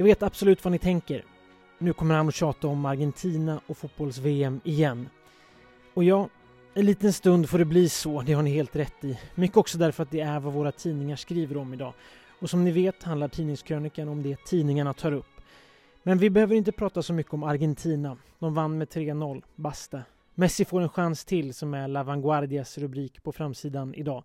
Jag vet absolut vad ni tänker. Nu kommer han att tjata om Argentina och fotbolls-VM igen. Och ja, en liten stund får det bli så, det har ni helt rätt i. Mycket också därför att det är vad våra tidningar skriver om idag. Och som ni vet handlar tidningskrönikan om det tidningarna tar upp. Men vi behöver inte prata så mycket om Argentina. De vann med 3-0, basta. Messi får en chans till som är La Vanguardias rubrik på framsidan idag.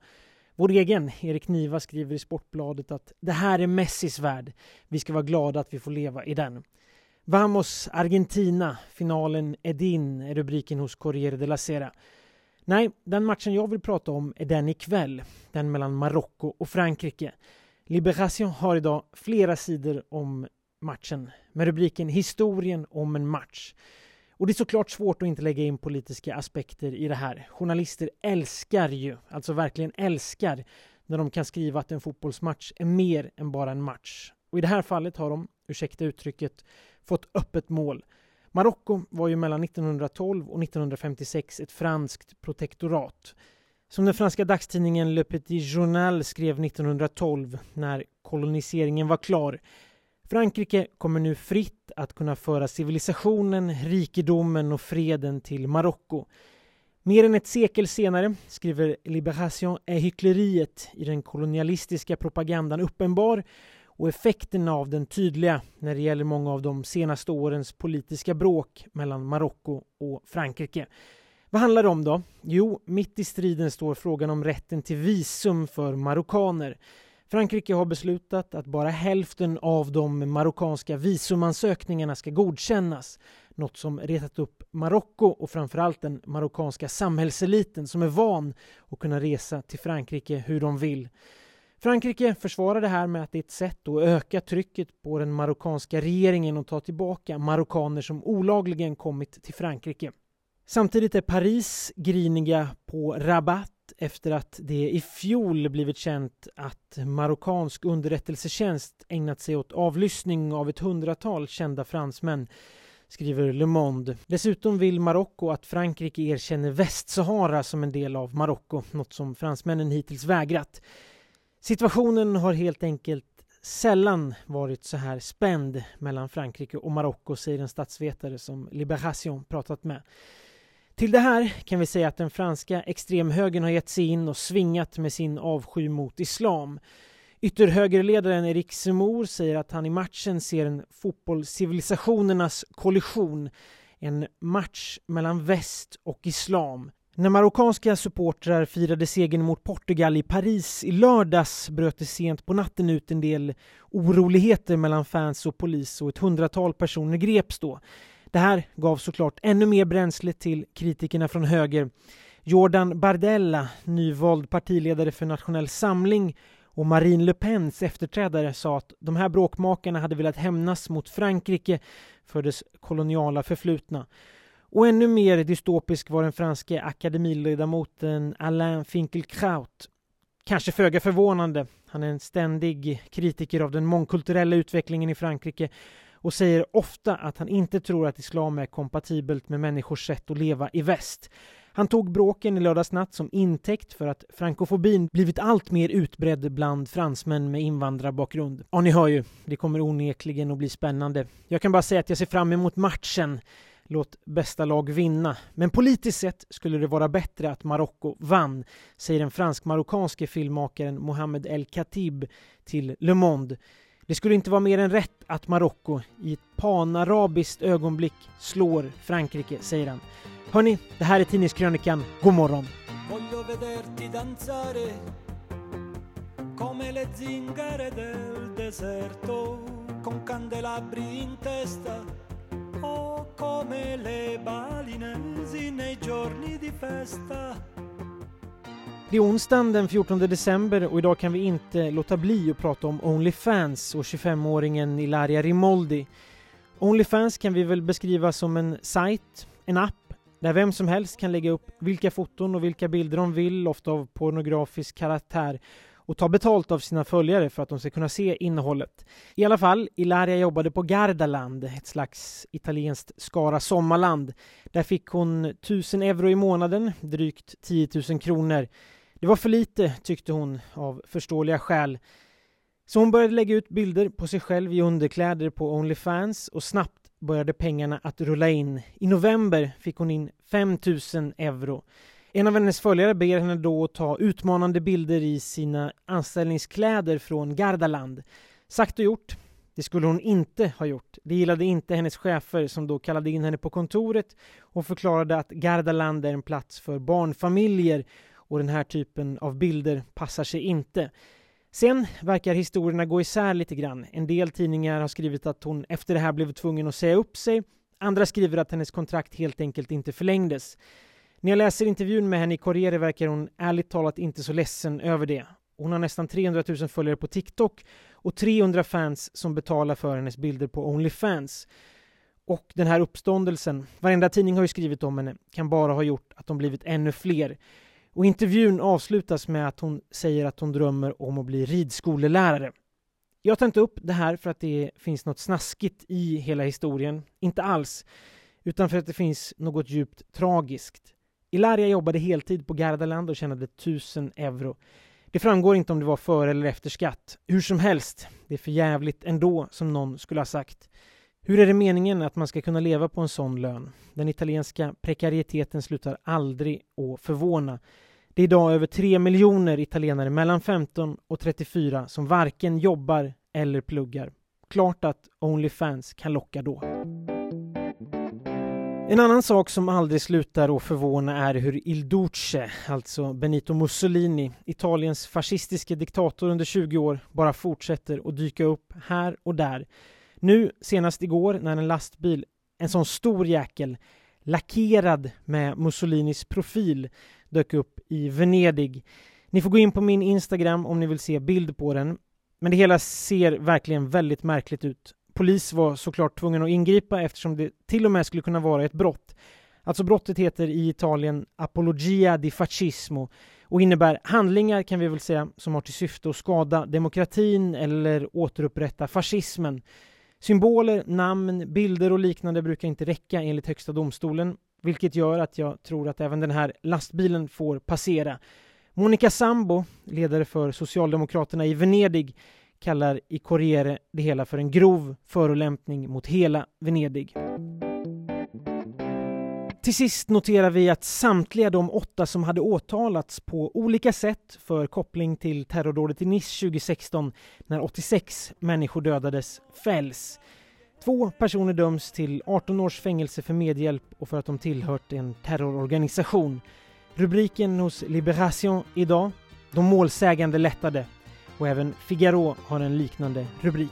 Vår egen Erik Niva skriver i Sportbladet att det här är Messis värld. Vi ska vara glada att vi får leva i den. Vamos Argentina, finalen är din, är rubriken hos Corriere de la Sera. Nej, den matchen jag vill prata om är den ikväll, den mellan Marocko och Frankrike. Liberation har idag flera sidor om matchen med rubriken Historien om en match. Och det är såklart svårt att inte lägga in politiska aspekter i det här. Journalister älskar ju, alltså verkligen älskar, när de kan skriva att en fotbollsmatch är mer än bara en match. Och i det här fallet har de, ursäkta uttrycket, fått öppet mål. Marocko var ju mellan 1912 och 1956 ett franskt protektorat. Som den franska dagstidningen Le Petit Journal skrev 1912 när koloniseringen var klar Frankrike kommer nu fritt att kunna föra civilisationen, rikedomen och freden till Marocko. Mer än ett sekel senare, skriver Libération, är hyckleriet i den kolonialistiska propagandan uppenbar och effekterna av den tydliga när det gäller många av de senaste årens politiska bråk mellan Marocko och Frankrike. Vad handlar det om då? Jo, mitt i striden står frågan om rätten till visum för marockaner. Frankrike har beslutat att bara hälften av de marockanska visumansökningarna ska godkännas. Något som retat upp Marocko och framförallt den marockanska samhällseliten som är van att kunna resa till Frankrike hur de vill. Frankrike försvarar det här med att det är ett sätt att öka trycket på den marockanska regeringen och ta tillbaka marockaner som olagligen kommit till Frankrike. Samtidigt är Paris griniga på Rabat efter att det i fjol blivit känt att marockansk underrättelsetjänst ägnat sig åt avlyssning av ett hundratal kända fransmän skriver Le Monde. Dessutom vill Marocko att Frankrike erkänner Västsahara som en del av Marocko, något som fransmännen hittills vägrat. Situationen har helt enkelt sällan varit så här spänd mellan Frankrike och Marocko, säger en statsvetare som Liberation pratat med. Till det här kan vi säga att den franska extremhögern har gett sig in och svingat med sin avsky mot islam. Ytterhögerledaren Eric Zemmour säger att han i matchen ser en fotbollscivilisationernas kollision. En match mellan väst och islam. När marockanska supportrar firade segern mot Portugal i Paris i lördags bröt det sent på natten ut en del oroligheter mellan fans och polis och ett hundratal personer greps då. Det här gav såklart ännu mer bränsle till kritikerna från höger. Jordan Bardella, nyvald partiledare för Nationell Samling och Marine Le Pens efterträdare sa att de här bråkmakarna hade velat hämnas mot Frankrike för dess koloniala förflutna. Och ännu mer dystopisk var den franske akademiledamoten Alain Finkielkraut. Kanske föga förvånande. Han är en ständig kritiker av den mångkulturella utvecklingen i Frankrike och säger ofta att han inte tror att islam är kompatibelt med människors sätt att leva i väst. Han tog bråken i lördags natt som intäkt för att frankofobin blivit allt mer utbredd bland fransmän med invandrarbakgrund. Ja, ni hör ju, det kommer onekligen att bli spännande. Jag kan bara säga att jag ser fram emot matchen. Låt bästa lag vinna. Men politiskt sett skulle det vara bättre att Marocko vann, säger den fransk-marockanske filmmakaren Mohamed El Khatib till Le Monde. Det skulle inte vara mer än rätt att Marocko i ett panarabiskt ögonblick slår Frankrike, säger han. Hörni, det här är Tidningskrönikan. God morgon! come le zingare del deserto con candelabri in testa o come le balinesi nei giorni di festa det är onsdagen den 14 december och idag kan vi inte låta bli att prata om Onlyfans och 25-åringen Ilaria Rimoldi. Onlyfans kan vi väl beskriva som en sajt, en app, där vem som helst kan lägga upp vilka foton och vilka bilder de vill, ofta av pornografisk karaktär och ta betalt av sina följare för att de ska kunna se innehållet. I alla fall, Ilaria jobbade på Gardaland, ett slags italienskt Skara sommarland. Där fick hon 1000 euro i månaden, drygt 10 000 kronor. Det var för lite, tyckte hon, av förståeliga skäl. Så hon började lägga ut bilder på sig själv i underkläder på Onlyfans och snabbt började pengarna att rulla in. I november fick hon in 5000 euro. En av hennes följare ber henne då ta utmanande bilder i sina anställningskläder från Gardaland. Sagt och gjort. Det skulle hon inte ha gjort. Det gillade inte hennes chefer som då kallade in henne på kontoret och förklarade att Gardaland är en plats för barnfamiljer och den här typen av bilder passar sig inte. Sen verkar historierna gå isär lite grann. En del tidningar har skrivit att hon efter det här blev tvungen att säga upp sig. Andra skriver att hennes kontrakt helt enkelt inte förlängdes. När jag läser intervjun med henne i Corriere verkar hon ärligt talat inte så ledsen över det. Hon har nästan 300 000 följare på TikTok och 300 fans som betalar för hennes bilder på Onlyfans. Och den här uppståndelsen, varenda tidning har ju skrivit om henne, kan bara ha gjort att de blivit ännu fler. Och intervjun avslutas med att hon säger att hon drömmer om att bli ridskolelärare. Jag tar inte upp det här för att det finns något snaskigt i hela historien, inte alls, utan för att det finns något djupt tragiskt. Ilaria jobbade heltid på Gardaland och tjänade 1000 euro. Det framgår inte om det var före eller efter skatt. Hur som helst, det är för jävligt ändå, som någon skulle ha sagt. Hur är det meningen att man ska kunna leva på en sån lön? Den italienska prekariteten slutar aldrig att förvåna. Det är idag över 3 miljoner italienare mellan 15 och 34 som varken jobbar eller pluggar. Klart att Onlyfans kan locka då. En annan sak som aldrig slutar att förvåna är hur Il Duce, alltså Benito Mussolini, Italiens fascistiska diktator under 20 år, bara fortsätter att dyka upp här och där. Nu senast igår när en lastbil, en sån stor jäkel, lackerad med Mussolinis profil, dök upp i Venedig. Ni får gå in på min Instagram om ni vill se bild på den. Men det hela ser verkligen väldigt märkligt ut polis var såklart tvungen att ingripa eftersom det till och med skulle kunna vara ett brott. Alltså brottet heter i Italien apologia di fascismo och innebär handlingar kan vi väl säga som har till syfte att skada demokratin eller återupprätta fascismen. Symboler, namn, bilder och liknande brukar inte räcka enligt Högsta domstolen vilket gör att jag tror att även den här lastbilen får passera. Monica Sambo, ledare för Socialdemokraterna i Venedig, kallar i Corriere det hela för en grov förolämpning mot hela Venedig. Till sist noterar vi att samtliga de åtta som hade åtalats på olika sätt för koppling till terrordådet i Nice 2016 när 86 människor dödades fälls. Två personer döms till 18 års fängelse för medhjälp och för att de tillhört en terrororganisation. Rubriken hos Liberation idag, de målsägande lättade, och även Figaro har en liknande rubrik.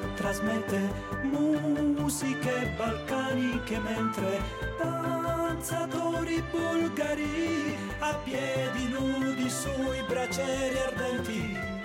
trasmette musiche balcaniche mentre danzatori bulgari a piedi nudi sui bracieri ardenti